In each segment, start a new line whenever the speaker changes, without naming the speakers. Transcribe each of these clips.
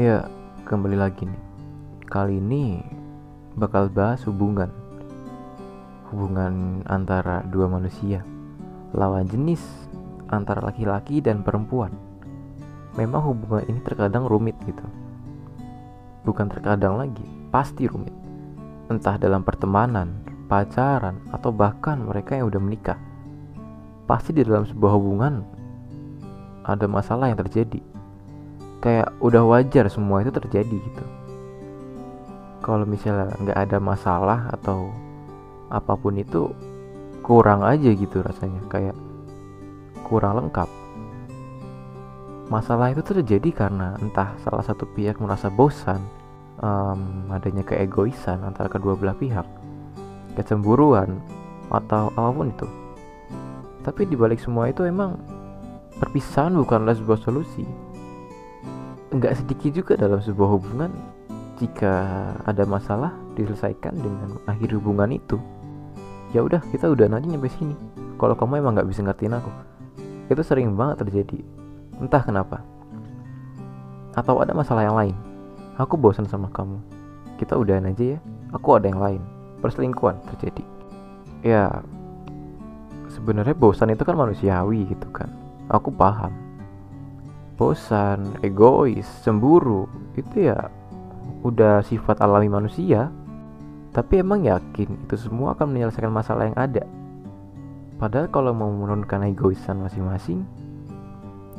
Ya, kembali lagi nih. Kali ini bakal bahas hubungan. Hubungan antara dua manusia. Lawan jenis antara laki-laki dan perempuan. Memang hubungan ini terkadang rumit gitu. Bukan terkadang lagi, pasti rumit. Entah dalam pertemanan, pacaran, atau bahkan mereka yang udah menikah. Pasti di dalam sebuah hubungan ada masalah yang terjadi kayak udah wajar semua itu terjadi gitu. Kalau misalnya nggak ada masalah atau apa pun itu kurang aja gitu rasanya kayak kurang lengkap. Masalah itu terjadi karena entah salah satu pihak merasa bosan um, adanya keegoisan antara kedua belah pihak kecemburuan atau apa pun itu. Tapi dibalik semua itu emang perpisahan bukanlah sebuah solusi nggak sedikit juga dalam sebuah hubungan jika ada masalah diselesaikan dengan akhir hubungan itu. Ya udah kita udah nanti nyampe sini. Kalau kamu emang nggak bisa ngertiin aku itu sering banget terjadi. Entah kenapa. Atau ada masalah yang lain. Aku bosan sama kamu. Kita udahan aja ya. Aku ada yang lain. Perselingkuhan terjadi. Ya sebenarnya bosan itu kan manusiawi gitu kan. Aku paham bosan, egois, cemburu itu ya udah sifat alami manusia. Tapi emang yakin itu semua akan menyelesaikan masalah yang ada. Padahal kalau mau menurunkan egoisan masing-masing,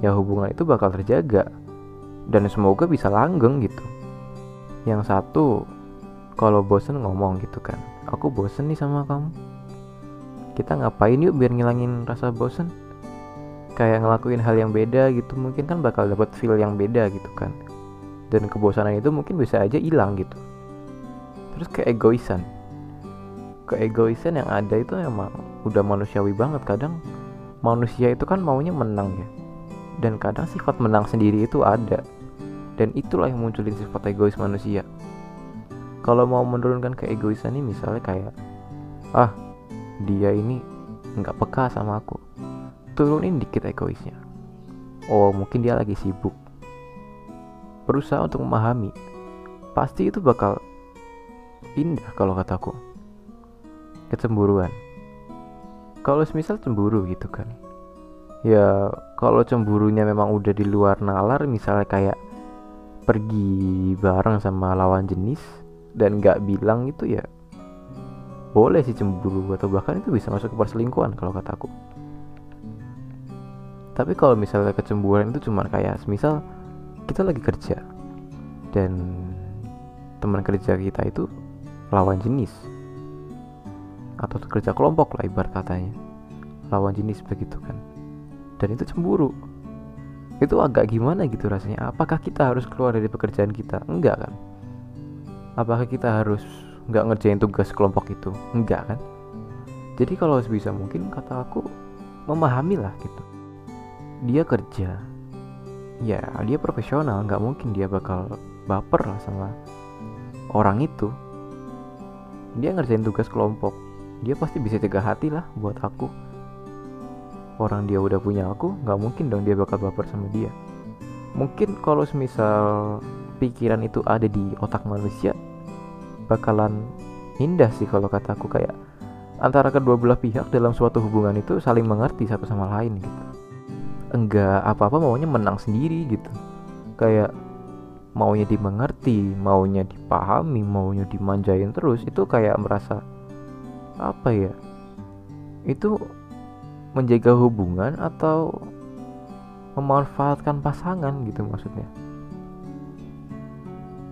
ya hubungan itu bakal terjaga dan semoga bisa langgeng gitu. Yang satu, kalau bosen ngomong gitu kan, aku bosen nih sama kamu. Kita ngapain yuk biar ngilangin rasa bosen? Kayak ngelakuin hal yang beda gitu mungkin kan bakal dapat feel yang beda gitu kan. Dan kebosanan itu mungkin bisa aja hilang gitu. Terus keegoisan. Keegoisan yang ada itu emang udah manusiawi banget kadang manusia itu kan maunya menang ya. Dan kadang sifat menang sendiri itu ada. Dan itulah yang munculin sifat egois manusia. Kalau mau menurunkan keegoisan ini misalnya kayak ah dia ini nggak peka sama aku turunin dikit egoisnya. Oh, mungkin dia lagi sibuk. Berusaha untuk memahami. Pasti itu bakal indah kalau kataku. Kecemburuan. Kalau semisal cemburu gitu kan. Ya, kalau cemburunya memang udah di luar nalar, misalnya kayak pergi bareng sama lawan jenis dan nggak bilang itu ya boleh sih cemburu atau bahkan itu bisa masuk ke perselingkuhan kalau kataku tapi kalau misalnya kecemburuan itu cuma kayak misal kita lagi kerja dan teman kerja kita itu lawan jenis atau kerja kelompok lah ibarat katanya lawan jenis begitu kan dan itu cemburu. Itu agak gimana gitu rasanya? Apakah kita harus keluar dari pekerjaan kita? Enggak kan? Apakah kita harus nggak ngerjain tugas kelompok itu? Enggak kan? Jadi kalau sebisa mungkin kata aku memahami lah gitu dia kerja ya dia profesional nggak mungkin dia bakal baper lah sama orang itu. Dia ngerjain tugas kelompok dia pasti bisa jaga hati lah buat aku. Orang dia udah punya aku nggak mungkin dong dia bakal baper sama dia. Mungkin kalau semisal pikiran itu ada di otak manusia bakalan indah sih kalau kataku kayak antara kedua belah pihak dalam suatu hubungan itu saling mengerti satu sama lain gitu enggak apa-apa maunya menang sendiri gitu. Kayak maunya dimengerti maunya dipahami maunya dimanjain terus itu kayak merasa apa ya? Itu menjaga hubungan atau memanfaatkan pasangan gitu maksudnya.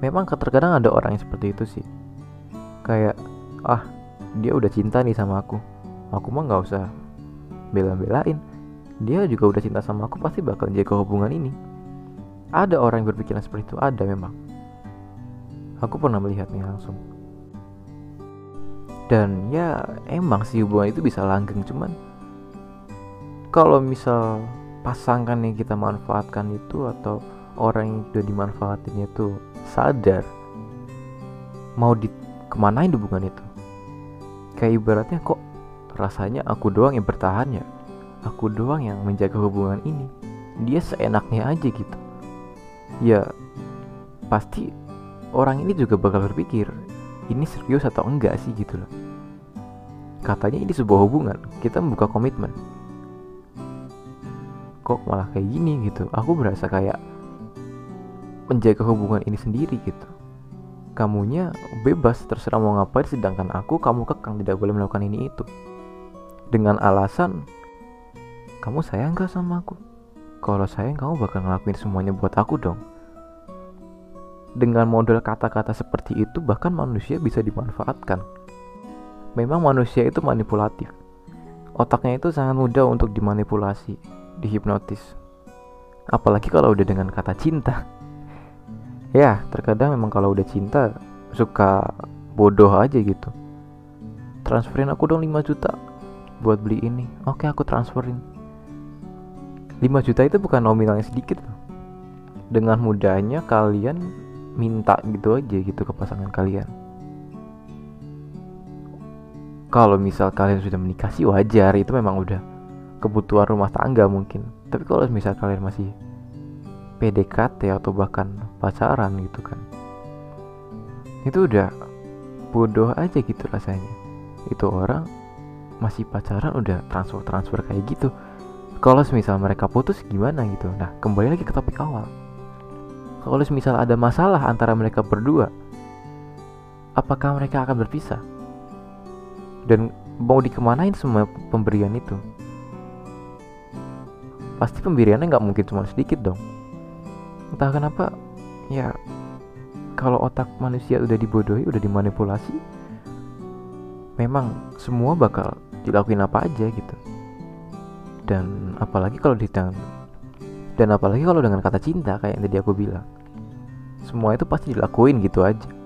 Memang terkadang ada orang yang seperti itu sih. Kayak ah dia udah cinta nih sama aku. Aku mah nggak usah bela-belain dia juga udah cinta sama aku pasti bakal jaga hubungan ini. Ada orang yang berpikiran seperti itu ada memang. Aku pernah melihatnya langsung. Dan ya emang sih hubungan itu bisa langgeng cuman kalau misal pasangan yang kita manfaatkan itu atau orang yang udah dimanfaatin itu sadar mau di kemanain hubungan itu? Kayak ibaratnya kok rasanya aku doang yang bertahan ya aku doang yang menjaga hubungan ini. Dia seenaknya aja gitu. Ya pasti orang ini juga bakal berpikir ini serius atau enggak sih gitu loh. Katanya ini sebuah hubungan kita membuka komitmen. Kok malah kayak gini gitu? Aku berasa kayak menjaga hubungan ini sendiri gitu. Kamunya bebas terserah mau ngapain sedangkan aku kamu kekang tidak boleh melakukan ini itu. Dengan alasan kamu sayang gak sama aku? Kalau sayang kamu bakal ngelakuin semuanya buat aku dong. Dengan model kata-kata seperti itu bahkan manusia bisa dimanfaatkan. Memang manusia itu manipulatif. Otaknya itu sangat mudah untuk dimanipulasi dihipnotis. Apalagi kalau udah dengan kata cinta. Ya terkadang memang kalau udah cinta suka bodoh aja gitu. Transferin aku dong 5 juta buat beli ini. Oke aku transferin 5 juta itu bukan nominalnya sedikit loh. Dengan mudahnya kalian minta gitu aja gitu ke pasangan kalian. Kalau misal kalian sudah menikah sih wajar. Itu memang udah kebutuhan rumah tangga mungkin. Tapi kalau misal kalian masih PDKT atau bahkan pacaran gitu kan. Itu udah bodoh aja gitu rasanya. Itu orang masih pacaran udah transfer transfer kayak gitu kalau misal mereka putus gimana gitu? Nah kembali lagi ke topik awal. Kalau misal ada masalah antara mereka berdua apakah mereka akan berpisah? Dan mau dikemanain semua pemberian itu? Pasti pemberiannya nggak mungkin cuma sedikit dong. Entah kenapa ya kalau otak manusia udah dibodohi udah dimanipulasi memang semua bakal dilakuin apa aja gitu dan apalagi kalau ditang dan apalagi kalau dengan kata cinta kayak yang tadi aku bilang. Semua itu pasti dilakuin gitu aja